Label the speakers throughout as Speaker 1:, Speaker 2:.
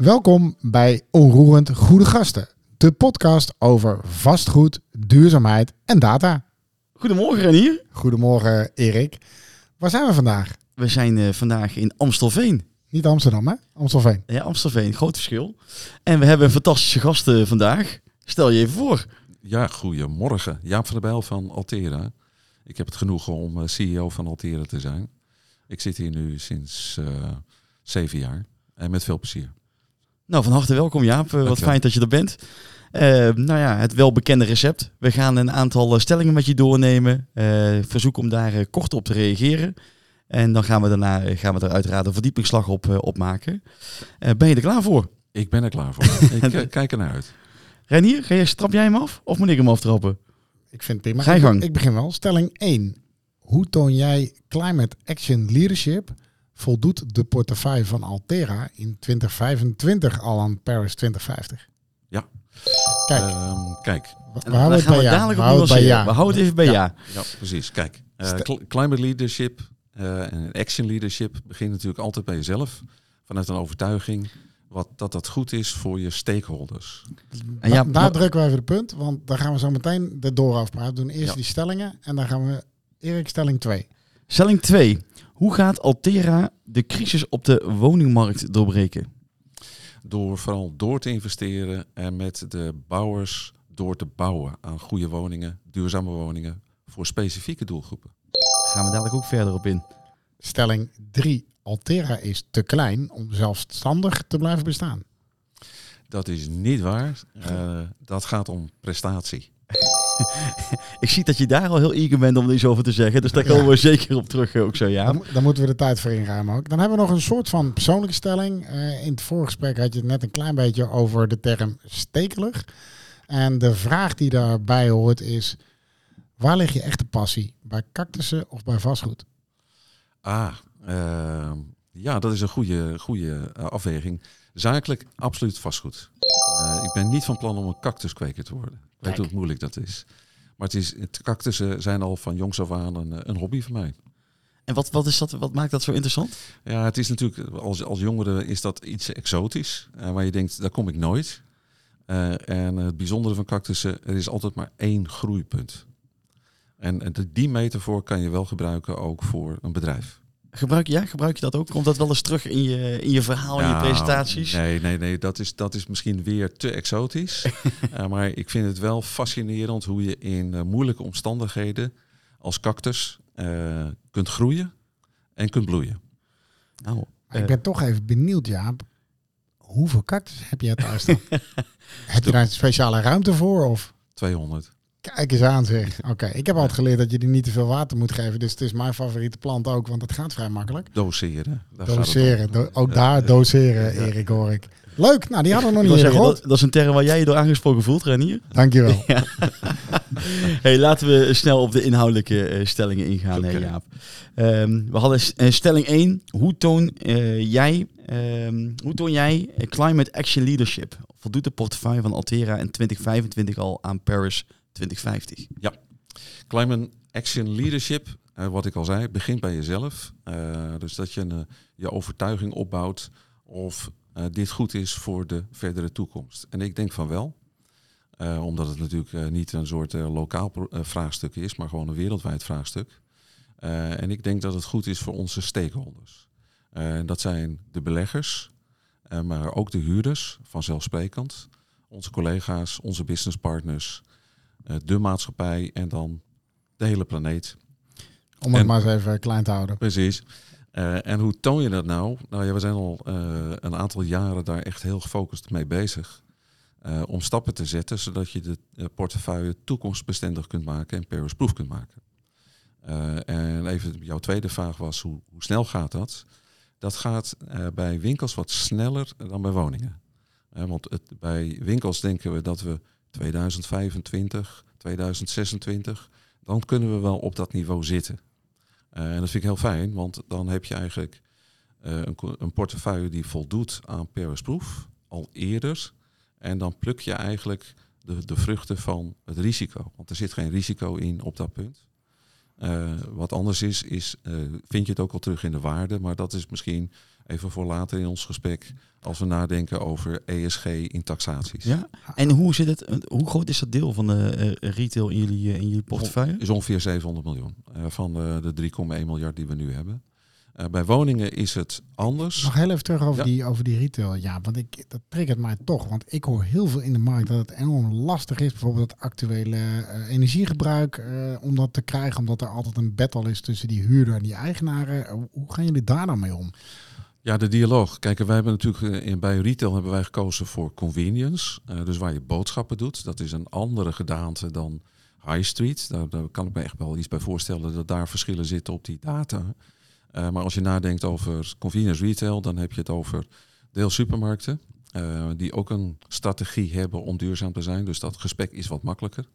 Speaker 1: Welkom bij Onroerend Goede Gasten, de podcast over vastgoed, duurzaamheid en data.
Speaker 2: Goedemorgen Renier.
Speaker 1: Goedemorgen Erik. Waar zijn we vandaag?
Speaker 2: We zijn eh, vandaag in Amstelveen.
Speaker 1: Niet Amsterdam, hè? Amstelveen.
Speaker 2: Ja, Amstelveen, groot verschil. En we hebben een fantastische gasten vandaag. Stel je even voor.
Speaker 3: Ja, goedemorgen. Jaap van der Bijl van Altera. Ik heb het genoegen om eh, CEO van Altera te zijn. Ik zit hier nu sinds eh, zeven jaar en met veel plezier.
Speaker 2: Nou, van harte welkom Jaap. Eh, wat fijn dat je er bent. Eh, nou ja, het welbekende recept. We gaan een aantal eh, stellingen met je doornemen. Eh verzoek om daar kort op te reageren. En dan gaan we daarna gaan we er uiteraard een verdiepingsslag op, op maken. Eh, ben je er klaar voor?
Speaker 3: Ik ben er klaar voor. ik kijk er naar uit.
Speaker 2: Renier, ga je, trap jij hem af? Of moet ik hem aftrappen?
Speaker 1: Ik vind het prima.
Speaker 2: Ga
Speaker 1: Ik-
Speaker 2: gang.
Speaker 1: Ik begin wel. Stelling 1. Hoe toon jij Climate Action Leadership? Voldoet de portefeuille van Altera in 2025 al aan Paris 2050?
Speaker 3: Ja.
Speaker 1: Kijk,
Speaker 3: Ehm, kijk,
Speaker 1: we
Speaker 2: En
Speaker 1: houden het
Speaker 2: gaan
Speaker 1: bij ja.
Speaker 2: dadelijk
Speaker 1: We
Speaker 2: op
Speaker 1: houden het bij ja.
Speaker 2: We houden het even bij
Speaker 1: Ja.
Speaker 2: ja.
Speaker 3: ja, precies. Kijk, eh, climate leadership eh, en action leadership begint natuurlijk altijd bij jezelf. Vanuit een overtuiging wat, dat dat goed is voor je stakeholders.
Speaker 2: En ja,
Speaker 1: Da- daar drukken we even de punt, want daar gaan we zo meteen de door afpraten. We doen eerst
Speaker 3: Ja.
Speaker 1: die stellingen en dan gaan we Erik stelling 2.
Speaker 2: Stelling 2. Hoe gaat Altera de crisis op de woningmarkt doorbreken?
Speaker 3: Door vooral door te investeren en met de bouwers door te bouwen aan goede woningen, duurzame woningen voor specifieke doelgroepen.
Speaker 2: Gaan we dadelijk ook verder op in.
Speaker 1: Stelling 3. Altera is te klein om zelfstandig te blijven bestaan.
Speaker 3: Dat is niet waar. Eh, dat gaat om prestatie.
Speaker 2: Ik zie dat je daar al heel eager bent om er iets over te zeggen. Dus daar komen we zeker op terug eh, ook zo, ja.
Speaker 1: Dan, mo- dan moeten we de tijd voor inruimen ook. Dan hebben we nog een soort van persoonlijke stelling. Eh, in het voorgesprek had je het net een klein beetje over de term stekelig. En de vraag die daarbij hoort is... Waar ligt je echte passie? Bij cactussen of bij vastgoed?
Speaker 3: Ah, eh, ja, dat is een goede, goede eh, afweging. Zakelijk absoluut vastgoed. Eh, ik ben niet van plan om een cactuskweker te worden. Ik weet hoe moeilijk dat is. Maar het is, het cactussen zijn al van jongs af aan een, een hobby van mij.
Speaker 2: En wat, wat, is dat, wat maakt dat zo interessant?
Speaker 3: Ja, het is natuurlijk, als, als jongere is dat iets exotisch. eh, waar je denkt, daar kom ik nooit. Eh, en het bijzondere van cactussen, er is altijd maar één groeipunt. En, en die metafoor kan je wel gebruiken ook voor een bedrijf.
Speaker 2: Gebruik, ja, gebruik je dat ook? Komt dat wel eens terug in je, in je verhaal, in je
Speaker 3: Nou,
Speaker 2: presentaties?
Speaker 3: Nee, nee, nee. Dat is, dat is misschien weer te exotisch. Eh, maar ik vind het wel fascinerend hoe je in eh, moeilijke omstandigheden als cactus eh, kunt groeien en kunt bloeien.
Speaker 2: Nou,
Speaker 1: ik ben toch even benieuwd, Jaap. Hoeveel cactussen heb je thuis staan? heb je daar een speciale ruimte voor? Of?
Speaker 3: 200.
Speaker 1: Kijk eens aan zeg. Oké, ik heb altijd geleerd dat je die niet te veel water moet geven. Dus het is mijn favoriete plant ook, want het gaat vrij makkelijk.
Speaker 3: Doseren. daar.
Speaker 1: Doseren. Do- ook
Speaker 3: Ja,
Speaker 1: daar
Speaker 3: ja.
Speaker 1: doseren, Erik, hoor ik. Leuk, nou die hadden we nog niet
Speaker 2: zeggen, dat, is een term waar jij je door aangesproken voelt, Renier.
Speaker 1: Dankjewel.
Speaker 2: Hey, laten we snel op de inhoudelijke eh, stellingen ingaan,
Speaker 3: Oké.
Speaker 2: hè, Jaap. Ehm, we hadden eh, stelling 1. Hoe toon eh, jij, ehm, hoe toon jij eh, climate action leadership? Voldoet de portefeuille van Altera in 2025 al aan Paris 2050?
Speaker 3: Climate Action Leadership, eh, wat ik al zei, begint bij jezelf. Eh, dus dat je een, eh, je overtuiging opbouwt of dit goed is voor de verdere toekomst. En ik denk van wel. Omdat het natuurlijk niet een soort lokaal vraagstuk is, maar gewoon een wereldwijd vraagstuk. En ik denk dat het goed is voor onze stakeholders. Eh, en dat zijn de beleggers, maar ook de huurders, vanzelfsprekend. Onze collega's, onze businesspartners, de maatschappij en dan de hele planeet.
Speaker 1: Om het
Speaker 3: En-
Speaker 1: maar eens even klein te houden.
Speaker 3: Precies. Eh, en hoe toon je dat nou? Nou ja, we zijn al eh, een aantal jaren daar echt heel gefocust mee bezig. eh, om stappen te zetten zodat je de eh, portefeuille toekomstbestendig kunt maken en Paris-proof kunt maken. Eh, en even jouw tweede vraag was, hoe, hoe snel gaat dat? Dat gaat eh, bij winkels wat sneller dan bij woningen. Eh, want het, bij winkels denken we dat we 2025, 2026, dan kunnen we wel op dat niveau zitten. Eh, en dat vind ik heel fijn, want dan heb je eigenlijk eh, een, een portefeuille die voldoet aan Paris-proof al eerder. En dan pluk je eigenlijk de, de vruchten van het risico. Want er zit geen risico in op dat punt. Eh, wat anders is, is vind je het ook al terug in de waarde, maar dat is misschien even voor later in ons gesprek als we nadenken over ESG in taxaties.
Speaker 2: Ja. En hoe zit het? Hoe groot is dat deel van de eh, retail in jullie, in jullie portefeuille?
Speaker 3: Is ongeveer 700 miljoen eh, van de, de 3,1 miljard die we nu hebben. Uh, bij woningen is het anders.
Speaker 1: Nog heel even terug over, ja. die, over die retail. Ja, want ik, dat triggert mij toch. Want ik hoor heel veel in de markt dat het enorm lastig is. Bijvoorbeeld het actuele uh, energiegebruik. Uh, om dat te krijgen. Omdat er altijd een battle is tussen die huurder en die eigenaren. hoe gaan jullie daar dan mee om?
Speaker 3: Ja, de dialoog. Kijk, wij hebben natuurlijk in, bij retail hebben wij gekozen voor convenience. dus waar je boodschappen doet. Dat is een andere gedaante dan high street. Daar, daar kan ik me echt wel iets bij voorstellen dat daar verschillen zitten op die data. Uh, maar als je nadenkt over convenience retail, dan heb je het over deel supermarkten. Die ook een strategie hebben om duurzaam te zijn. Dus dat gesprek is wat makkelijker.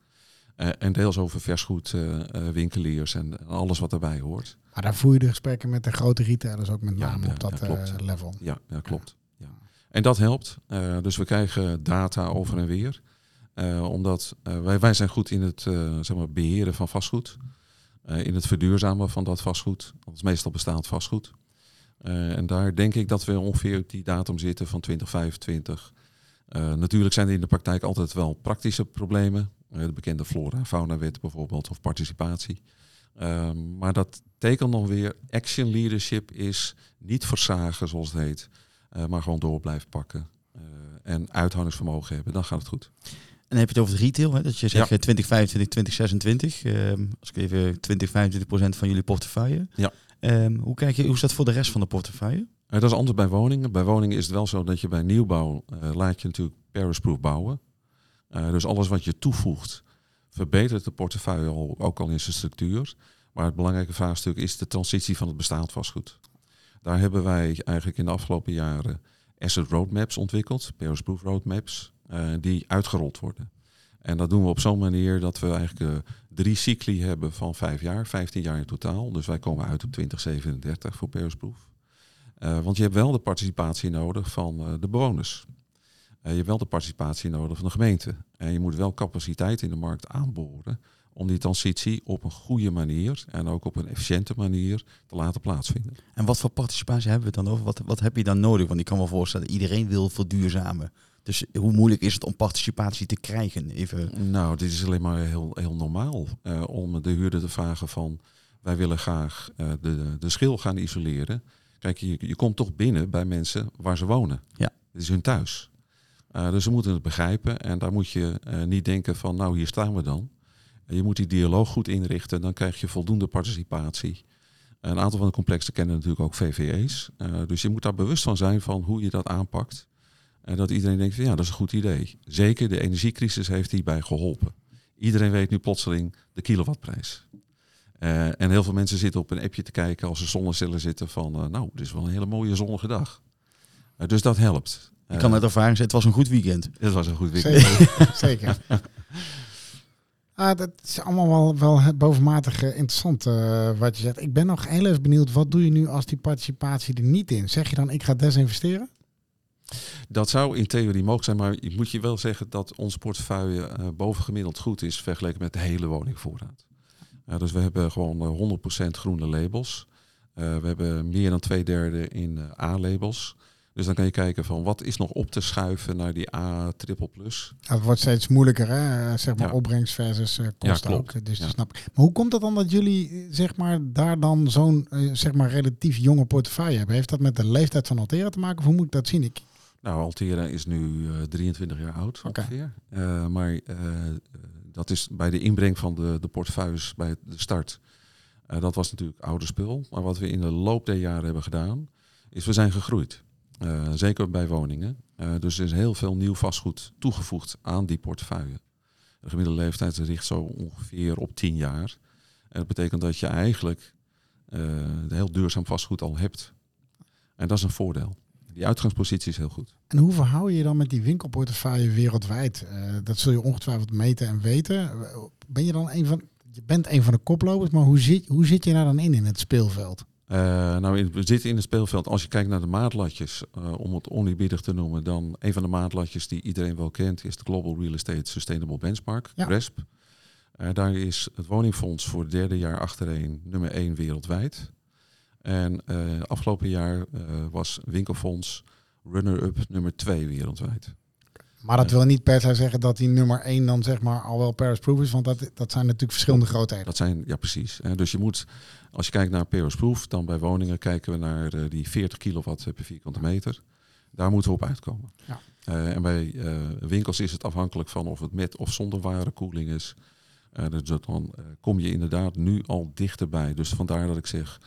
Speaker 3: Uh, en deels over versgoedwinkeliers en alles wat daarbij hoort.
Speaker 1: Maar daar voer je de gesprekken met de grote retailers ook met name
Speaker 3: ja,
Speaker 1: op dat level.
Speaker 3: Ja, ja klopt. Ja. En dat helpt. dus we krijgen data over en weer. omdat wij, wij zijn goed in het zeg maar, beheren van vastgoed. Uh, in het verduurzamen van dat vastgoed. Dat is meestal bestaand vastgoed. Uh, en daar denk ik dat we ongeveer op die datum zitten van 2025. Uh, natuurlijk zijn er in de praktijk altijd wel praktische problemen. De bekende flora-fauna-wet bijvoorbeeld, of participatie. Ehm, maar dat tekent nog weer, action leadership is niet versagen zoals het heet. maar gewoon door blijven pakken. en uithoudingsvermogen hebben, dan gaat het goed.
Speaker 2: En dan heb je het over het retail, hè? dat je zegt ja. 2025, 2026. Um, als ik even 20, 25 procent van jullie portefeuille.
Speaker 3: Ja.
Speaker 2: Um, hoe, kijk je, hoe is dat voor de rest van de portefeuille?
Speaker 3: Uh, dat is anders bij woningen. Bij woningen is het wel zo dat je bij nieuwbouw laat je natuurlijk Paris-proof bouwen. Uh, dus alles wat je toevoegt verbetert de portefeuille ook al in zijn structuur. Maar het belangrijke vraagstuk is de transitie van het bestaand vastgoed. Daar hebben wij eigenlijk in de afgelopen jaren asset roadmaps ontwikkeld, Paris-proof roadmaps. Uh, die uitgerold worden. En dat doen we op zo'n manier dat we eigenlijk uh, drie cycli hebben van vijf jaar, 15 jaar in totaal. Dus wij komen uit op 2037 voor Parisproof. Uh, want je hebt wel de participatie nodig van de bewoners. Je hebt wel de participatie nodig van de gemeente. En je moet wel capaciteit in de markt aanboren om die transitie op een goede manier en ook op een efficiënte manier te laten plaatsvinden.
Speaker 2: En wat voor participatie hebben we het dan over? Wat, wat heb je dan nodig? Want ik kan me voorstellen, iedereen wil verduurzamen. Dus hoe moeilijk is het om participatie te krijgen? Even...
Speaker 3: Nou, dit is alleen maar heel, heel normaal uh, om de huurder te vragen van wij willen graag uh, de, de schil gaan isoleren. Kijk, je, je komt toch binnen bij mensen waar ze wonen.
Speaker 2: Ja.
Speaker 3: Het is hun thuis. Uh, dus ze moeten het begrijpen en daar moet je niet denken van nou hier staan we dan. Je moet die dialoog goed inrichten, dan krijg je voldoende participatie. Een aantal van de complexen kennen natuurlijk ook VVE's. dus je moet daar bewust van zijn van hoe je dat aanpakt. En dat iedereen denkt van ja, dat is een goed idee. Zeker de energiecrisis heeft hierbij geholpen. Iedereen weet nu plotseling de kilowattprijs. En heel veel mensen zitten op een appje te kijken als ze zonnecellen zitten van nou, dit is wel een hele mooie zonnige dag. Dus dat helpt.
Speaker 2: Ik kan uit ervaring zeggen, het was een goed weekend.
Speaker 3: Het was een goed weekend.
Speaker 1: Zeker. Zeker. Ah, dat is allemaal wel, wel bovenmatig interessant wat je zegt. Ik ben nog heel even benieuwd, wat doe je nu als die participatie er niet in? Zeg je dan, ik ga desinvesteren?
Speaker 3: Dat zou in theorie mogelijk zijn, maar je moet je wel zeggen dat ons portefeuille uh, bovengemiddeld goed is vergeleken met de hele woningvoorraad. Uh, dus we hebben gewoon 100% groene labels. Uh, we hebben meer dan twee derde in A-labels. Dus dan kan je kijken van wat is nog op te schuiven naar die A triple plus.
Speaker 1: Ja, het wordt steeds moeilijker, hè? zeg maar ja. opbrengst versus uh, kosten
Speaker 3: ja,
Speaker 1: ook. Dus snap ik. Maar hoe komt het dan dat jullie zeg maar daar dan zo'n uh, zeg maar relatief jonge portefeuille hebben? Heeft dat met de leeftijd van Altera te maken? Of hoe moet ik dat zien? Ik
Speaker 3: nou, Altera is nu uh, 23 jaar oud ongeveer. Okay. Maar dat is bij de inbreng van de, de portefeuilles bij de start. dat was natuurlijk oude spul. Maar wat we in de loop der jaren hebben gedaan, is we zijn gegroeid. Zeker bij woningen. dus er is heel veel nieuw vastgoed toegevoegd aan die portefeuille. De gemiddelde leeftijd ligt zo ongeveer op 10 jaar. En dat betekent dat je eigenlijk heel duurzaam vastgoed al hebt. En dat is een voordeel die uitgangspositie is heel goed.
Speaker 1: En hoe verhoud je je dan met die winkelportefeuille wereldwijd? Dat zul je ongetwijfeld meten en weten. Ben je dan een van, je bent een van de koplopers, maar hoe zit, hoe zit je daar dan in in het speelveld?
Speaker 3: Uh, nou, we zitten in het speelveld. Als je kijkt naar de maatlatjes, uh, om het oneerbiedig te noemen, dan een van de maatlatjes die iedereen wel kent, is de Global Real Estate Sustainable Benchmark, ja. GRESB. Eh, daar is het woningfonds voor het derde jaar achtereen nummer 1 wereldwijd. En eh, afgelopen jaar eh, was winkelfonds runner-up nummer 2 wereldwijd.
Speaker 1: Maar dat wil niet per se zeggen dat die nummer 1 dan zeg maar al wel Paris Proof is. Want dat, dat zijn natuurlijk verschillende grootheden.
Speaker 3: Dat zijn, ja precies. Eh, dus je moet, als je kijkt naar Paris Proof, dan bij woningen kijken we naar eh, die 40 kilowatt per vierkante meter. Daar moeten we op uitkomen.
Speaker 1: Ja.
Speaker 3: Eh, en bij winkels is het afhankelijk van of het met of zonder warenkoeling is. Dus dan kom je inderdaad nu al dichterbij. Dus vandaar dat ik zeg,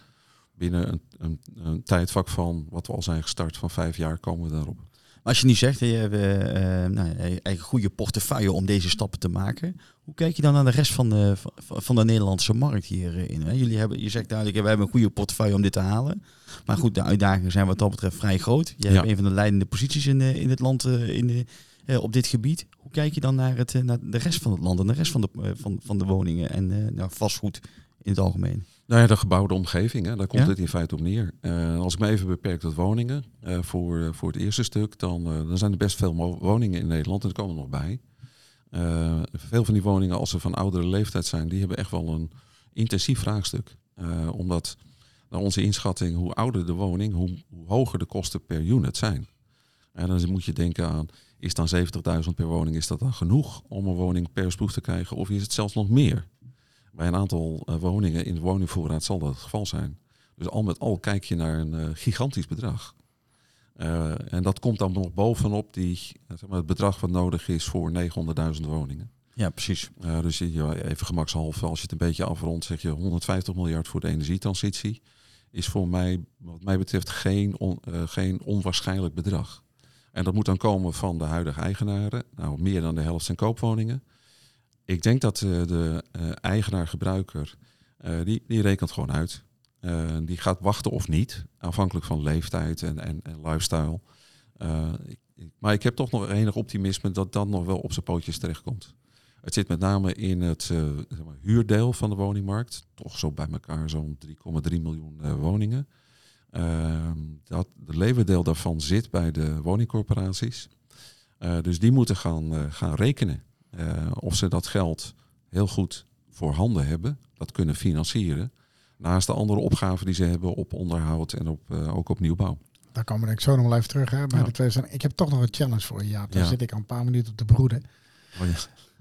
Speaker 3: binnen een, een, een tijdvak van wat we al zijn gestart van vijf jaar komen we daarop.
Speaker 2: Als je nu zegt, je hebt eh, eh, nou, een goede portefeuille om deze stappen te maken. Hoe kijk je dan naar de rest van de, van- de Nederlandse markt hierin? Hè? Jullie hebben, je zegt duidelijk, we hebben een goede portefeuille om dit te halen. Maar goed, de uitdagingen zijn wat dat betreft vrij groot. Jij
Speaker 3: Ja.
Speaker 2: hebt een van de leidende posities in, eh, in het land eh, in de, eh, op dit gebied. Hoe kijk je dan naar, het, eh, naar de rest van het land en de rest van de, eh, van, van de woningen en eh, nou, vastgoed in het algemeen?
Speaker 3: Nou ja, de gebouwde omgeving, hè, daar komt
Speaker 2: Ja?
Speaker 3: het in feite op neer. Eh, als ik me even beperk tot woningen, eh, voor, eh, voor het eerste stuk, dan, dan zijn er best veel woningen in Nederland en er komen er nog bij. Veel van die woningen, als ze van oudere leeftijd zijn, die hebben echt wel een intensief vraagstuk. Omdat naar onze inschatting, hoe ouder de woning, hoe, hoe hoger de kosten per unit zijn. En dan moet je denken aan, is dan 70.000 per woning, is dat dan genoeg om een woning per spoeg te krijgen? Of is het zelfs nog meer? Bij een aantal eh, woningen in de woningvoorraad zal dat het geval zijn. Dus al met al kijk je naar een eh, gigantisch bedrag. Eh, en dat komt dan nog bovenop die, zeg maar, het bedrag wat nodig is voor 900.000 woningen.
Speaker 2: Ja, precies.
Speaker 3: Dus even gemakshalve, als je het een beetje afrondt, zeg je 150 miljard voor de energietransitie. Is voor mij, wat mij betreft, geen, on- geen onwaarschijnlijk bedrag. En dat moet dan komen van de huidige eigenaren. Nou, meer dan de helft zijn koopwoningen. Ik denk dat eh, de eh, eigenaar-gebruiker, eh, die, die rekent gewoon uit. Die gaat wachten of niet, afhankelijk van leeftijd en, en, lifestyle. Ik- maar ik heb toch nog enig optimisme dat dat nog wel op zijn pootjes terechtkomt. Het zit met name in het zeg maar, huurdeel van de woningmarkt. Toch zo bij elkaar zo'n 3,3 miljoen woningen. Ehm, dat, de leverdeel daarvan zit bij de woningcorporaties. Dus die moeten gaan, gaan rekenen of ze dat geld heel goed voorhanden hebben, dat kunnen financieren. Naast de andere opgaven die ze hebben op onderhoud en op, eh, ook op nieuwbouw.
Speaker 1: Daar komen we denk ik zo nog wel even terug. Hè, bij
Speaker 3: Ja.
Speaker 1: de stelling. Ik heb toch nog een challenge voor je, Jaap. Daar
Speaker 3: Ja.
Speaker 1: zit ik al een paar minuten op te broeden.
Speaker 3: Oh ja.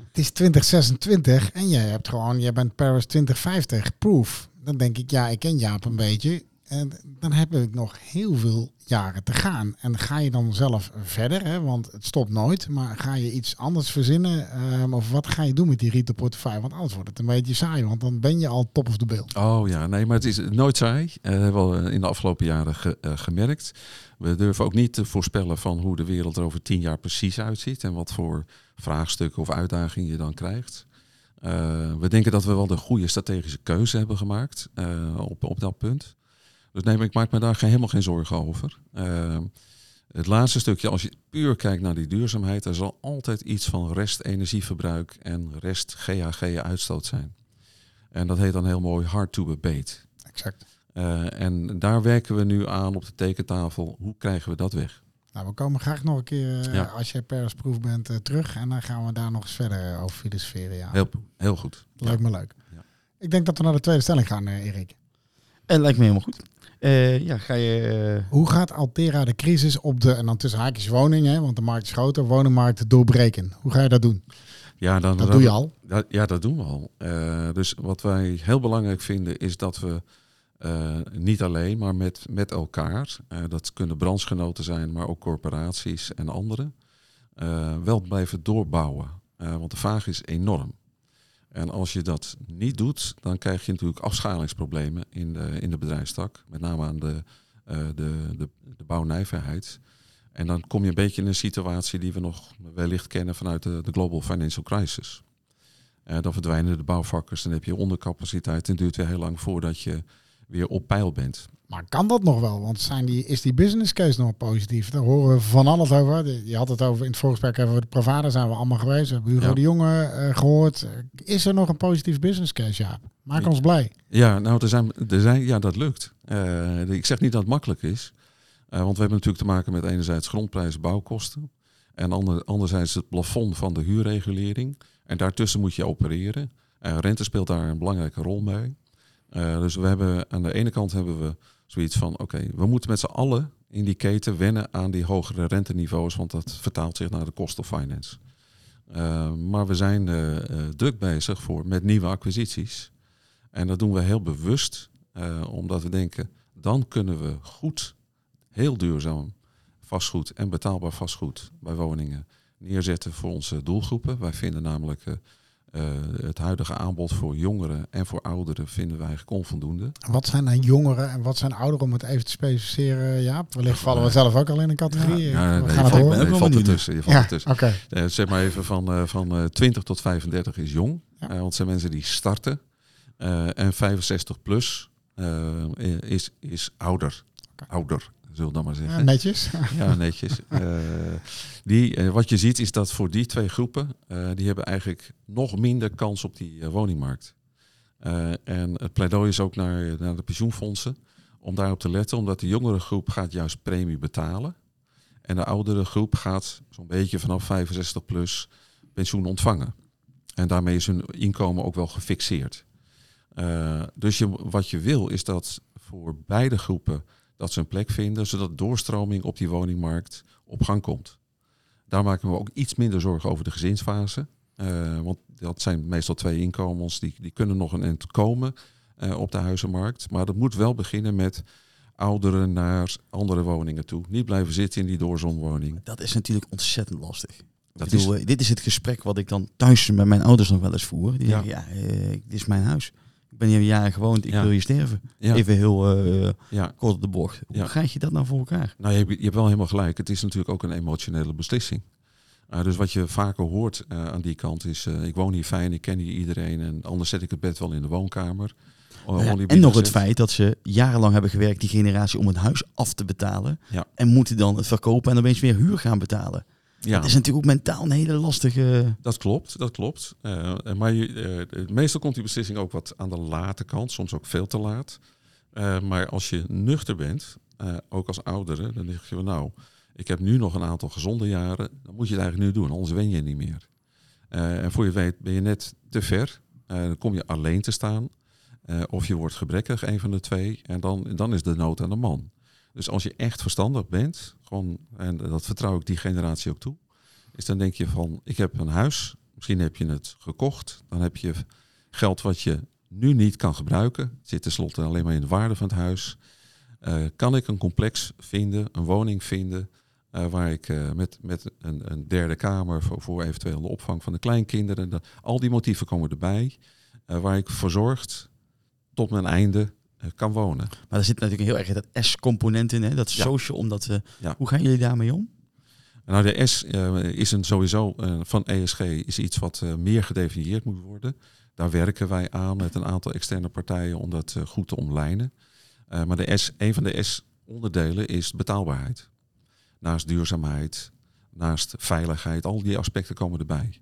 Speaker 1: Het is 2026 en jij hebt gewoon, jij bent Paris 2050 proof. Dan denk ik, ja, ik ken Jaap een beetje. En dan heb ik nog heel veel jaren te gaan. En ga je dan zelf verder, hè? want het stopt nooit. Maar ga je iets anders verzinnen? ehm, of wat ga je doen met die retail portefeuille? Want anders wordt het een beetje saai, want dan ben je al top of the bill.
Speaker 3: Oh ja, nee, maar het is nooit saai. Eh, Dat hebben we al in de afgelopen jaren ge- eh, gemerkt. We durven ook niet te voorspellen van hoe de wereld er over tien jaar precies uitziet en wat voor vraagstukken of uitdagingen je dan krijgt. Eh, we denken dat we wel de goede strategische keuze hebben gemaakt eh, op, op dat punt. Dus nee, maar ik maak me daar geen, helemaal geen zorgen over. Eh, het laatste stukje, als je puur kijkt naar die duurzaamheid, er zal altijd iets van rest energieverbruik en rest GHG-uitstoot zijn. En dat heet dan heel mooi hard to abate.
Speaker 1: Exact.
Speaker 3: Eh, en daar werken we nu aan op de tekentafel. Hoe krijgen we dat weg?
Speaker 1: Nou, we komen graag nog een keer, eh,
Speaker 3: Ja.
Speaker 1: als jij Paris proof bent, eh, terug. En dan gaan we daar nog eens verder over filosoferen. Ja.
Speaker 3: Heel, heel goed.
Speaker 1: Lijkt me leuk.
Speaker 3: Ja.
Speaker 1: Ik denk dat we naar de tweede stelling gaan, Erik.
Speaker 2: En lijkt me helemaal goed. Eh, ja, ga je... eh,
Speaker 1: Hoe gaat Altera de crisis op de, en dan tussen haakjes woningen, hè, want de markt is groter, woningmarkt doorbreken? Hoe ga je dat doen?
Speaker 3: Ja, dan,
Speaker 1: Dat doe je al.
Speaker 3: Dat, ja, dat doen we al. Eh, dus wat wij heel belangrijk vinden is dat we eh, niet alleen, maar met, met elkaar, eh, dat kunnen branchegenoten zijn, maar ook corporaties en anderen, eh, wel blijven doorbouwen. Eh, want de vraag is enorm. En als je dat niet doet, dan krijg je natuurlijk afschalingsproblemen in de, in de bedrijfstak. Met name aan de, eh, de, de, de bouwnijverheid. En dan kom je een beetje in een situatie die we nog wellicht kennen vanuit de, de Global Financial Crisis. Eh, dan verdwijnen de bouwvakkers, dan heb je ondercapaciteit en het duurt weer heel lang voordat je weer op peil bent.
Speaker 1: Maar kan dat nog wel? Want zijn die, is die business case nog positief? Daar horen we van alles over. Je had het over in het voorgesprek over de Pravada zijn we allemaal geweest. We hebben Hugo
Speaker 3: Ja.
Speaker 1: de Jonge eh, gehoord. Eh, Is er nog een positief business case, Jaap? Maak
Speaker 3: Ja.
Speaker 1: ons blij.
Speaker 3: Ja, nou, er zijn, er zijn, ja, dat lukt. Eh, ik zeg niet dat het makkelijk is. Eh, want we hebben natuurlijk te maken met enerzijds grondprijzen, bouwkosten. En ander, anderzijds het plafond van de huurregulering. En daartussen moet je opereren. Rente speelt daar een belangrijke rol mee. Uh, dus we hebben aan de ene kant hebben we zoiets van: oké, we moeten met z'n allen in die keten wennen aan die hogere renteniveaus, want dat vertaalt zich naar de cost of finance. Uh, maar we zijn druk bezig voor, met nieuwe acquisities. En dat doen we heel bewust, omdat we denken: dan kunnen we goed, heel duurzaam vastgoed en betaalbaar vastgoed bij woningen neerzetten voor onze doelgroepen. Wij vinden namelijk uh, het huidige aanbod voor jongeren en voor ouderen vinden wij eigenlijk onvoldoende.
Speaker 1: Wat zijn dan jongeren en wat zijn ouderen om het even te specificeren? Ja, wellicht vallen we zelf ook al in een categorie.
Speaker 3: Ja, ja,
Speaker 1: we
Speaker 3: gaan het horen. Nee, je valt ertussen. Je valt
Speaker 1: ja,
Speaker 3: ertussen.
Speaker 1: Okay.
Speaker 3: Uh, zeg maar even van, van 20 tot 35 is jong. Ja. want het zijn mensen die starten. en 65 plus is, is ouder. Okay. Ouder zullen we dan maar zeggen.
Speaker 1: Ja, netjes.
Speaker 3: Ja, netjes. uh, die, uh, wat je ziet is dat voor die twee groepen, uh, die hebben eigenlijk nog minder kans op die woningmarkt. en het pleidooi is ook naar, naar de pensioenfondsen om daarop te letten, omdat de jongere groep gaat juist premie betalen. En de oudere groep gaat zo'n beetje vanaf 65 plus pensioen ontvangen. En daarmee is hun inkomen ook wel gefixeerd. dus je, wat je wil is dat voor beide groepen dat ze een plek vinden, zodat doorstroming op die woningmarkt op gang komt. Daar maken we ook iets minder zorgen over de gezinsfase. Uh, want dat zijn meestal twee inkomens, die, die kunnen nog een eind komen uh, op de huizenmarkt. Maar dat moet wel beginnen met ouderen naar andere woningen toe. Niet blijven zitten in die doorzonwoning.
Speaker 2: Dat is natuurlijk ontzettend lastig. Dat bedoel, is... Dit is het gesprek wat ik dan thuis met mijn ouders nog wel eens voer. Die ja. zeggen, ja, uh, dit is mijn huis ik ben hier een jaar gewoond, ik wil je sterven. Even heel uh, ja. kort op de bocht. Hoe krijg je dat nou voor elkaar?
Speaker 3: Nou, je, je hebt wel helemaal gelijk. Het is natuurlijk ook een emotionele beslissing. Uh, dus wat je vaker hoort uh, aan die kant is, ik woon hier fijn, ik ken hier iedereen en anders zet ik het bed wel in de woonkamer.
Speaker 2: Ja, en nog het feit dat ze jarenlang hebben gewerkt, die generatie, om het huis af te betalen. En moeten dan het verkopen en opeens weer huur gaan betalen. Ja. Dat is natuurlijk ook mentaal een hele lastige...
Speaker 3: Dat klopt, dat klopt. Uh, maar je, uh, meestal komt die beslissing ook wat aan de late kant, soms ook veel te laat. Uh, maar als je nuchter bent, ook als oudere, dan denk je nou, ik heb nu nog een aantal gezonde jaren, dan moet je het eigenlijk nu doen, anders wen je niet meer. en voor je weet ben je net te ver, dan kom je alleen te staan, of je wordt gebrekkig, een van de twee, en dan, dan is de nood aan de man. Dus als je echt verstandig bent, gewoon, en dat vertrouw ik die generatie ook toe, is dan denk je van, ik heb een huis, misschien heb je het gekocht, dan heb je geld wat je nu niet kan gebruiken, het zit tenslotte alleen maar in de waarde van het huis. Uh, kan ik een complex vinden, een woning vinden, uh, waar ik uh, met, met een, een, derde kamer voor, voor eventueel de opvang van de kleinkinderen, dat, al die motieven komen erbij, waar ik verzorgd tot mijn einde eh, kan wonen.
Speaker 2: Maar er zit natuurlijk heel erg dat S-component in, hè? dat ja. social. Omdat, ja. Hoe gaan jullie daarmee om?
Speaker 3: Nou, de S uh, is een sowieso uh, van ESG is iets wat meer gedefinieerd moet worden. Daar werken wij aan met een aantal externe partijen om dat goed te omlijnen. maar de S, een van de S-onderdelen is betaalbaarheid. Naast duurzaamheid, naast veiligheid, al die aspecten komen erbij.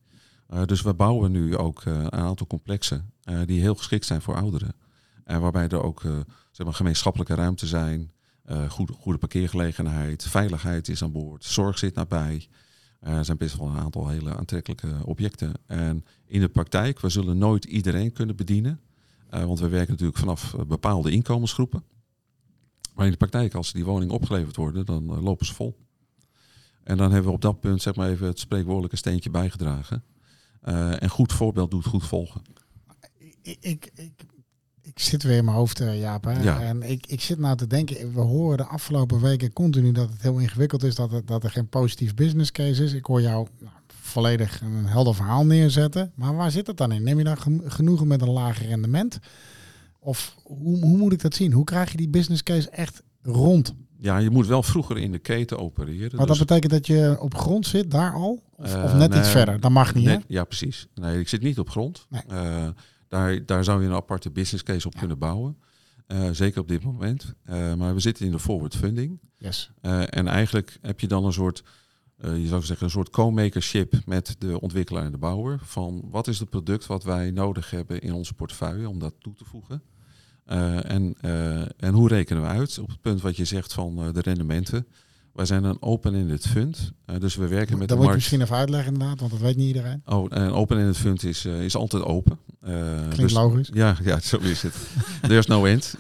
Speaker 3: dus we bouwen nu ook een aantal complexen die heel geschikt zijn voor ouderen. En waarbij er ook uh, zeg maar, gemeenschappelijke ruimte zijn, uh, goede, goede parkeergelegenheid, veiligheid is aan boord, zorg zit nabij. Uh, er zijn best wel een aantal hele aantrekkelijke objecten. En in de praktijk, we zullen nooit iedereen kunnen bedienen. want we werken natuurlijk vanaf bepaalde inkomensgroepen. Maar in de praktijk, als die woningen opgeleverd worden, dan lopen ze vol. En dan hebben we op dat punt zeg maar even het spreekwoordelijke steentje bijgedragen. en goed voorbeeld doet goed volgen.
Speaker 1: Ik, ik, ik zit weer in mijn hoofd, uh, Jaap. Hè? Ja. En ik, ik zit nou te denken, we horen de afgelopen weken continu dat het heel ingewikkeld is, dat, het, dat er geen positief business case is. Ik hoor jou nou, volledig een helder verhaal neerzetten. Maar waar zit het dan in? Neem je dan genoegen met een lager rendement? Of hoe, hoe moet ik dat zien? Hoe krijg je die business case echt rond?
Speaker 3: Ja, je moet wel vroeger in de keten opereren.
Speaker 1: Maar dus... dat betekent dat je op grond zit, daar al? Of, uh, of net nee, iets verder? Dat mag niet, hè?
Speaker 3: Ja, precies. Nee, ik zit niet op grond. Nee. Uh, daar, daar zou je een aparte business case op kunnen bouwen. Uh, zeker op dit moment. Uh, maar we zitten in de forward funding.
Speaker 1: Yes.
Speaker 3: Uh, en eigenlijk heb je dan een soort, je zou zeggen, een soort co-makership met de ontwikkelaar en de bouwer. Van wat is het product wat wij nodig hebben in onze portefeuille om dat toe te voegen. en, en hoe rekenen we uit? Op het punt wat je zegt van de rendementen. Wij zijn een open-ended fund. Uh, dus we werken met
Speaker 1: dat
Speaker 3: de
Speaker 1: moet je misschien even uitleggen inderdaad, want dat weet niet iedereen.
Speaker 3: Oh, een open-ended fund is, uh, is altijd open. Uh,
Speaker 1: Klinkt
Speaker 3: dus,
Speaker 1: logisch.
Speaker 3: Ja, ja, zo is het. There's no end.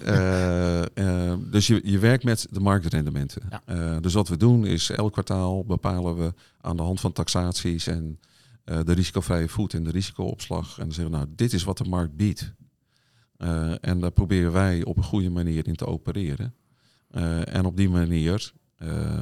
Speaker 3: dus je, je werkt met de marktrendementen.
Speaker 1: Ja.
Speaker 3: dus wat we doen is elk kwartaal bepalen we aan de hand van taxaties en de risicovrije voet en de risicoopslag. En dan zeggen we nou, dit is wat de markt biedt. en daar proberen wij op een goede manier in te opereren. en op die manier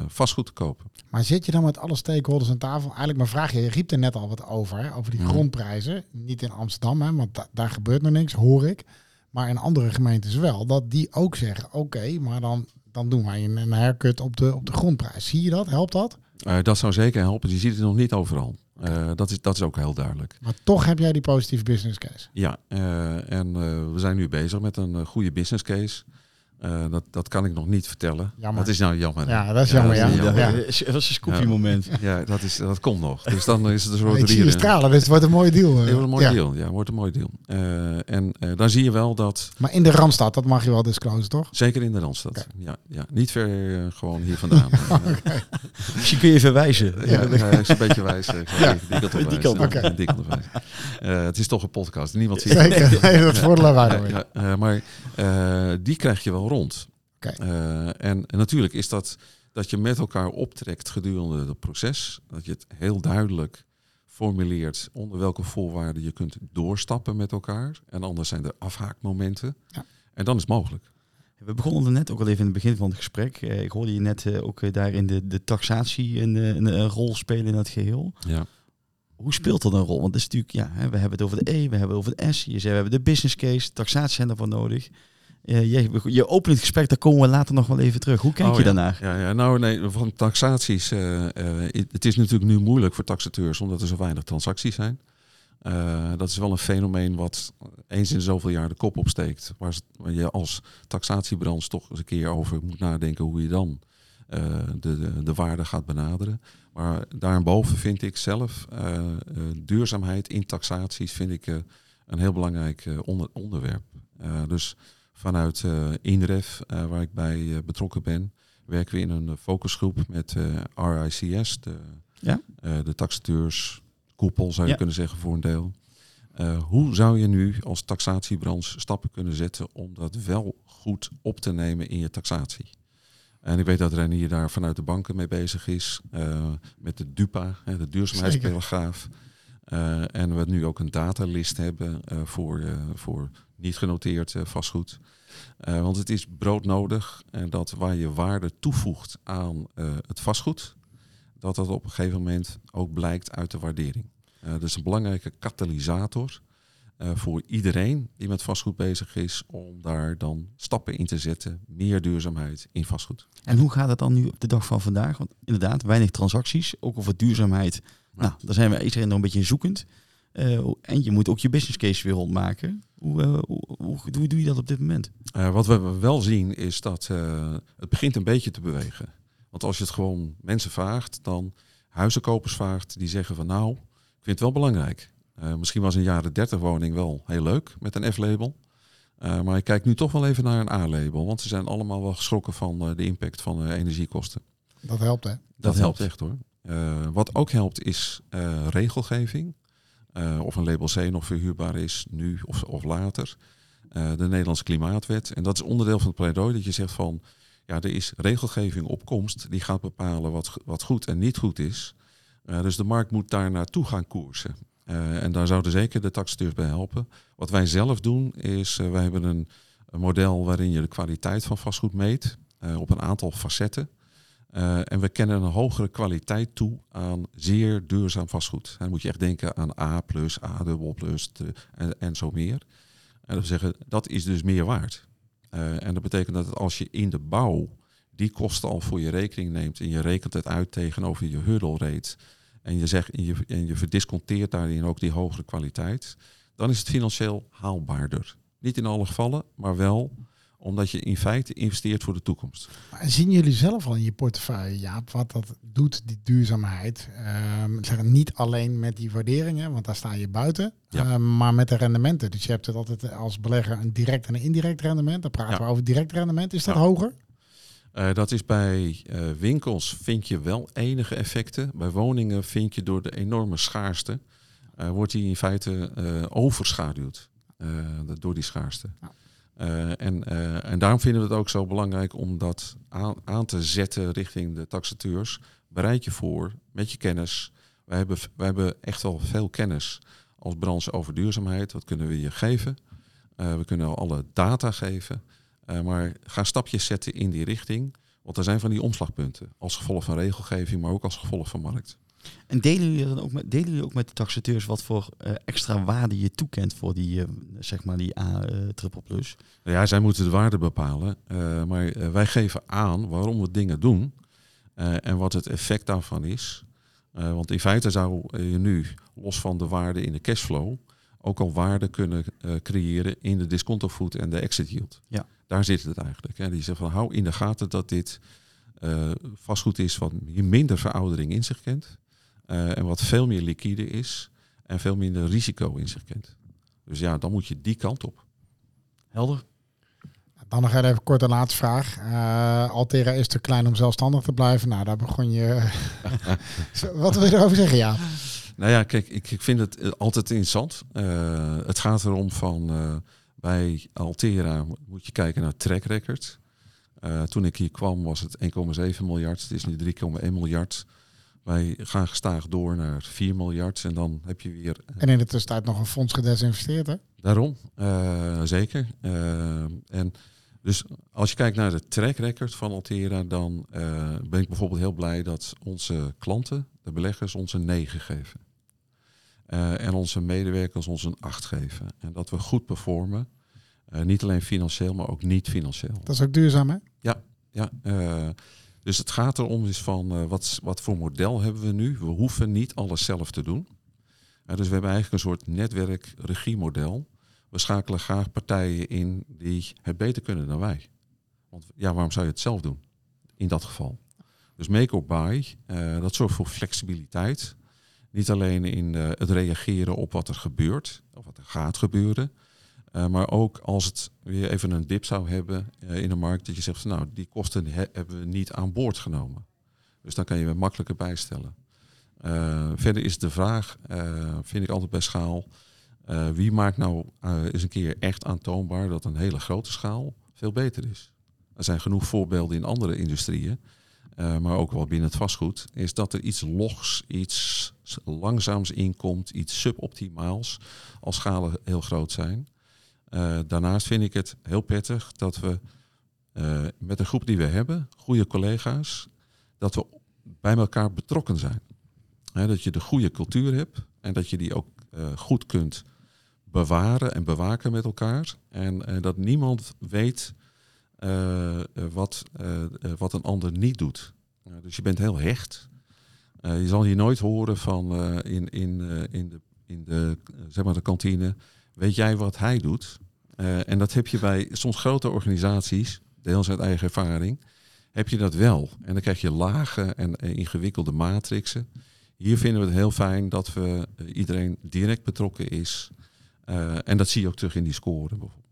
Speaker 3: vastgoed te kopen.
Speaker 1: Maar zit je dan met alle stakeholders aan tafel? Eigenlijk mijn vraag, je riep er net al wat over, hè, over die grondprijzen. Niet in Amsterdam, hè, want da- daar gebeurt nog niks, hoor ik. Maar in andere gemeentes wel, dat die ook zeggen, oké, maar dan, dan doen wij een, een haircut op de, op de grondprijs. Zie je dat? Helpt dat?
Speaker 3: Uh, dat zou zeker helpen. Je ziet het nog niet overal. Uh, dat, is, dat is ook heel duidelijk.
Speaker 1: Maar toch heb jij die positieve business case.
Speaker 3: Ja, uh, en we zijn nu bezig met een goede business case. Uh, dat, dat kan ik nog niet vertellen.
Speaker 1: Jammer.
Speaker 3: Dat is nou jammer.
Speaker 1: Ja, dat is jammer, ja.
Speaker 3: dat is
Speaker 1: ja.
Speaker 3: jammer.
Speaker 1: ja.
Speaker 2: Dat was een scoopie moment.
Speaker 3: Ja, dat, is, dat komt nog. Dus dan is het een soort
Speaker 1: Ik zie je stralen, dus het wordt een mooie deal.
Speaker 3: Het wordt een mooi
Speaker 1: ja.
Speaker 3: deal. Ja, wordt een mooi deal. Uh, en uh, dan zie je wel dat...
Speaker 1: Maar in de Randstad, dat mag je wel disclosen, toch?
Speaker 3: Zeker in de Randstad. Okay. Ja, ja, niet ver uh, gewoon hier vandaan.
Speaker 2: okay. Misschien kun je verwijzen.
Speaker 3: Ja, ja, is een beetje wijzen.
Speaker 1: Ja.
Speaker 3: Die kant op
Speaker 2: Die kant.
Speaker 3: Die kant op wijzen. Het is toch een podcast. Niemand ziet
Speaker 1: Zeker. Nee, dat dan
Speaker 3: ja, ja, Maar die krijg je wel rond.
Speaker 1: Okay.
Speaker 3: Uh, en, en, natuurlijk is dat dat je met elkaar optrekt gedurende het proces. Dat je het heel duidelijk formuleert onder welke voorwaarden je kunt doorstappen met elkaar. En anders zijn er afhaakmomenten.
Speaker 1: Ja.
Speaker 3: En dan is het mogelijk.
Speaker 2: We begonnen er net ook al even in het begin van het gesprek. Uh, ik hoorde je net uh, ook uh, daar in de, de taxatie een, een, een, rol spelen in dat geheel.
Speaker 3: Ja.
Speaker 2: Hoe speelt dat een rol? Want het is natuurlijk, ja, hè, we hebben het over de E, we hebben het over de S. Je zei, we hebben de business case, taxatie zijn ervoor nodig. Je, je opent het gesprek, daar komen we later nog wel even terug. Hoe kijk
Speaker 3: oh,
Speaker 2: je
Speaker 3: ja.
Speaker 2: daarnaar?
Speaker 3: Ja, ja, nou nee, van taxaties. Uh, uh, het is natuurlijk nu moeilijk voor taxateurs omdat er zo weinig transacties zijn. Uh, dat is wel een fenomeen wat eens in zoveel jaar de kop opsteekt. Waar, waar je als taxatiebranche toch eens een keer over moet nadenken hoe je dan uh, de, de, de, waarde gaat benaderen. Maar daarboven vind ik zelf uh, duurzaamheid in taxaties vind ik, een heel belangrijk onder, onderwerp. dus vanuit uh, INREF, uh, waar ik bij uh, betrokken ben, werken we in een focusgroep met RICS, de,
Speaker 2: ja?
Speaker 3: de taxateurs, koepel zou je
Speaker 2: Ja.
Speaker 3: kunnen zeggen voor een deel. hoe zou je nu als taxatiebranche stappen kunnen zetten om dat wel goed op te nemen in je taxatie? En ik weet dat Renier daar vanuit de banken mee bezig is, met de DUPA, de duurzaamheidsparagraaf. en we nu ook een datalist hebben voor, voor niet genoteerd uh, vastgoed. Uh, want het is broodnodig en dat waar je waarde toevoegt aan uh, het vastgoed, dat dat op een gegeven moment ook blijkt uit de waardering. dat is een belangrijke katalysator voor iedereen die met vastgoed bezig is, om daar dan stappen in te zetten, meer duurzaamheid in vastgoed.
Speaker 2: En hoe gaat het dan nu op de dag van vandaag? Want inderdaad, weinig transacties, ook over duurzaamheid. Nou, daar zijn we iedereen nog een beetje zoekend. Uh, en je moet ook je business case weer rondmaken. Hoe, uh, hoe, hoe, hoe, doe je dat op dit moment?
Speaker 3: Uh, wat we wel zien is dat het begint een beetje te bewegen. Want als je het gewoon mensen vraagt, dan huizenkopers vraagt, die zeggen van nou, ik vind het wel belangrijk. misschien was een jaren 30 woning wel heel leuk met een F-label. maar ik kijk nu toch wel even naar een A-label. Want ze zijn allemaal wel geschrokken van de impact van energiekosten.
Speaker 1: Dat helpt hè? Dat,
Speaker 3: dat helpt echt hoor. wat ook helpt is regelgeving. Uh, of een label C nog verhuurbaar is, nu of, of later. Uh, de Nederlandse Klimaatwet. En dat is onderdeel van het pleidooi dat je zegt van... ja, er is regelgeving op komst die gaat bepalen wat, wat goed en niet goed is. Uh, dus de markt moet daar naartoe gaan koersen. en daar zouden zeker de taxateurs bij helpen. Wat wij zelf doen is, wij hebben een, een, model waarin je de kwaliteit van vastgoed meet... op een aantal facetten. Uh, en we kennen een hogere kwaliteit toe aan zeer duurzaam vastgoed. Dan moet je echt denken aan A+, A plus en, en zo meer. En we zeggen, dat is dus meer waard. Uh, en dat betekent dat als je in de bouw die kosten al voor je rekening neemt en je rekent het uit tegenover je hurdle en je, zegt, en je, en je verdisconteert daarin ook die hogere kwaliteit, dan is het financieel haalbaarder. Niet in alle gevallen, maar wel omdat je in feite investeert voor de toekomst.
Speaker 1: Maar zien jullie zelf al in je portefeuille, Jaap, wat dat doet, die duurzaamheid? Um, zeggen niet alleen met die waarderingen, want daar sta je buiten,
Speaker 3: Ja.
Speaker 1: um, maar met de rendementen. Dus je hebt het altijd als belegger een direct en een indirect rendement. Dan praten
Speaker 3: Ja.
Speaker 1: we over direct rendement. Is dat
Speaker 3: Ja.
Speaker 1: hoger?
Speaker 3: Eh, dat is bij eh, winkels vind je wel enige effecten. Bij woningen vind je door de enorme schaarste, eh, wordt die in feite overschaduwd door die schaarste.
Speaker 1: Ja.
Speaker 3: Eh, en, eh, en daarom vinden we het ook zo belangrijk om dat aan, te zetten richting de taxateurs. Bereid je voor met je kennis. Wij hebben, wij hebben echt wel veel kennis als branche over duurzaamheid. Wat kunnen we je geven? Eh, we kunnen alle data geven. Maar ga stapjes zetten in die richting. Want er zijn van die omslagpunten. Als gevolg van regelgeving, maar ook als gevolg van markt.
Speaker 2: En delen jullie, dan ook met, delen jullie ook met de taxateurs wat voor eh, extra waarde je toekent voor die, eh, zeg maar die A eh, triple plus?
Speaker 3: Ja, zij moeten de waarde bepalen. maar wij geven aan waarom we dingen doen. en wat het effect daarvan is. Want in feite zou je nu, los van de waarde in de cashflow, ook al waarde kunnen creëren in de discount food en de exit yield.
Speaker 2: Ja.
Speaker 3: Daar zit het eigenlijk. Hè. Die zegt van hou in de gaten dat dit vastgoed is wat minder veroudering in zich kent. Eh, en wat veel meer liquide is en veel minder risico in zich kent. Dus ja, dan moet je die kant op.
Speaker 2: Helder?
Speaker 1: Dan nog even kort een laatste vraag. Eh, Altera is te klein om zelfstandig te blijven. Nou, daar begon je... Wat wil je erover zeggen? Ja.
Speaker 3: Nou ja, kijk, ik, ik vind het eh, altijd interessant. Eh, het gaat erom van eh, bij Altera moet je kijken naar track record. Eh, toen ik hier kwam was het 1,7 miljard. Het is nu 3,1 miljard. Wij gaan gestaag door naar 4 miljard. En dan heb je weer
Speaker 1: En in de tussentijd nog een fonds gedesinvesteerd, hè?
Speaker 3: Daarom, eh, zeker. Eh, en dus als je kijkt naar de track record van Altera, dan eh, ben ik bijvoorbeeld heel blij dat onze klanten, de beleggers, ons een 9 geven. Eh, en onze medewerkers ons een 8 geven. En dat we goed performen. Eh, niet alleen financieel, maar ook niet financieel.
Speaker 1: Dat is ook duurzaam, hè?
Speaker 3: Ja, eh, dus het gaat erom is van eh, wat, wat voor model hebben we nu? We hoeven niet alles zelf te doen. Eh, dus we hebben eigenlijk een soort netwerk-regiemodel. We schakelen graag partijen in die het beter kunnen dan wij. Want ja, waarom zou je het zelf doen? In dat geval. Dus make or buy, eh, dat zorgt voor flexibiliteit. Niet alleen in het reageren op wat er gebeurt, of wat er gaat gebeuren. Eh, maar ook als het weer even een dip zou hebben eh, in de markt, dat je zegt nou, die kosten he- hebben we niet aan boord genomen. Dus dan kan je weer makkelijker bijstellen. Eh, verder is de vraag, vind ik altijd bij schaal, wie maakt nou eens een keer echt aantoonbaar dat een hele grote schaal veel beter is? Er zijn genoeg voorbeelden in andere industrieën, maar ook wel binnen het vastgoed, is dat er iets logs, iets langzaams inkomt, iets suboptimaals als schalen heel groot zijn. Eh, daarnaast vind ik het heel prettig dat we eh, met de groep die we hebben, goede collega's, dat we bij elkaar betrokken zijn. Hè, dat je de goede cultuur hebt en dat je die ook eh, goed kunt bewaren en bewaken met elkaar. En dat niemand weet wat, wat een ander niet doet. Dus je bent heel hecht. Je zal hier nooit horen van in, in, in de, in de, zeg maar de kantine, weet jij wat hij doet? Eh, en dat heb je bij soms grote organisaties, deels uit eigen ervaring, heb je dat wel. En dan krijg je lage en eh, ingewikkelde matrixen. Hier vinden we het heel fijn dat we eh, iedereen direct betrokken is. En dat zie je ook terug in die scoren bijvoorbeeld.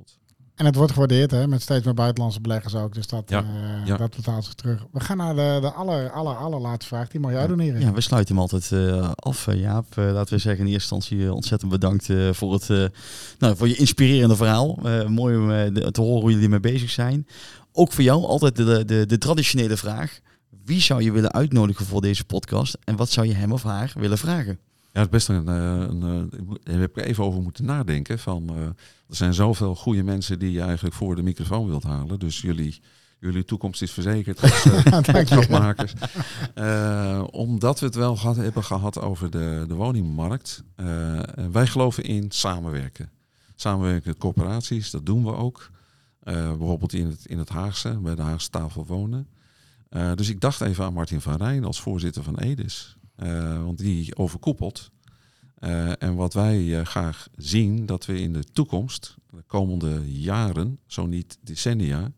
Speaker 1: En het wordt gewaardeerd, hè? Met steeds meer buitenlandse beleggers ook. Dus dat,
Speaker 3: Ja,
Speaker 1: eh,
Speaker 3: ja.
Speaker 1: dat betaalt zich terug. We gaan naar de, de aller, aller, allerlaatste vraag. Die mag jij doen, Erik.
Speaker 2: Ja, we sluiten hem altijd eh, af, eh, Jaap. Laten we zeggen in eerste instantie ontzettend bedankt eh, voor, het, eh, nou, voor je inspirerende verhaal. Eh, mooi om eh, te horen hoe jullie mee bezig zijn. Ook voor jou altijd de, de, de traditionele vraag. Wie zou je willen uitnodigen voor deze podcast? En wat zou je hem of haar willen vragen?
Speaker 3: Ja, het is best een, eh, een, eh, ik moet- daar heb ik even over moeten nadenken. Van, eh, er zijn zoveel goede mensen die je eigenlijk voor de microfoon wilt halen. Dus jullie, jullie toekomst is verzekerd als eh. Eh, omdat we het wel gehad, hebben gehad over de, de woningmarkt. Eh, wij geloven in samenwerken. Samenwerken met corporaties, dat doen we ook. Eh, bijvoorbeeld in het, in het Haagse, bij de Haagse tafel wonen. Eh, dus ik dacht even aan Martin van Rijn als voorzitter van EDIS. Eh, want die overkoepelt. Eh, en wat wij eh, graag zien, dat we in de toekomst, de komende jaren, zo niet decennia,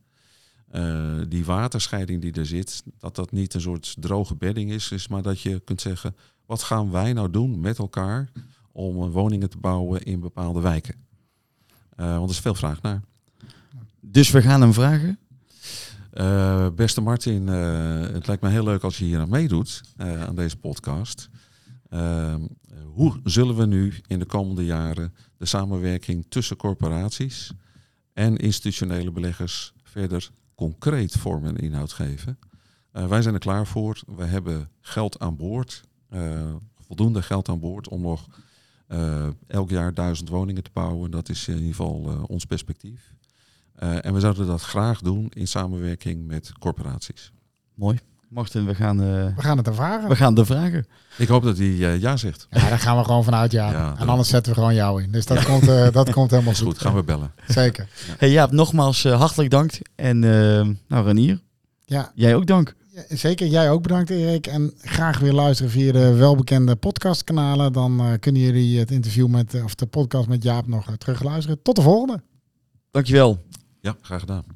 Speaker 3: die waterscheiding die er zit, dat dat niet een soort droge bedding is, is, maar dat je kunt zeggen, wat gaan wij nou doen met elkaar om woningen te bouwen in bepaalde wijken? Want er is veel vraag naar.
Speaker 2: Dus we gaan hem vragen.
Speaker 3: Eh, beste Martin, eh, het lijkt me heel leuk als je hier aan meedoet eh, aan deze podcast. Ehm, hoe zullen we nu in de komende jaren de samenwerking tussen corporaties en institutionele beleggers verder concreet vorm en inhoud geven? Wij zijn er klaar voor. We hebben geld aan boord, voldoende geld aan boord om nog elk jaar duizend woningen te bouwen. Dat is in ieder geval ons perspectief. Eh, en we zouden dat graag doen in samenwerking met corporaties.
Speaker 2: Mooi. Martin, we gaan, eh,
Speaker 1: We gaan het ervaren.
Speaker 2: we gaan de vragen.
Speaker 3: Ik hoop dat hij eh, ja zegt.
Speaker 1: Ja, daar gaan we gewoon vanuit ja.
Speaker 3: Ja,
Speaker 1: en anders zetten we gewoon jou in. Dus dat, komt, eh, dat komt helemaal
Speaker 3: Is goed, gaan we bellen.
Speaker 1: Zeker.
Speaker 2: Hey Jaap, nogmaals hartelijk dank. En nou Renier,
Speaker 1: Ja,
Speaker 2: jij ook dank.
Speaker 1: Ja, Zeker, jij ook bedankt Erik. En graag weer luisteren via de welbekende podcastkanalen. Dan kunnen jullie het interview met, of de podcast met Jaap nog uh, terugluisteren. Tot de volgende.
Speaker 2: Dankjewel.
Speaker 3: Ja, graag gedaan.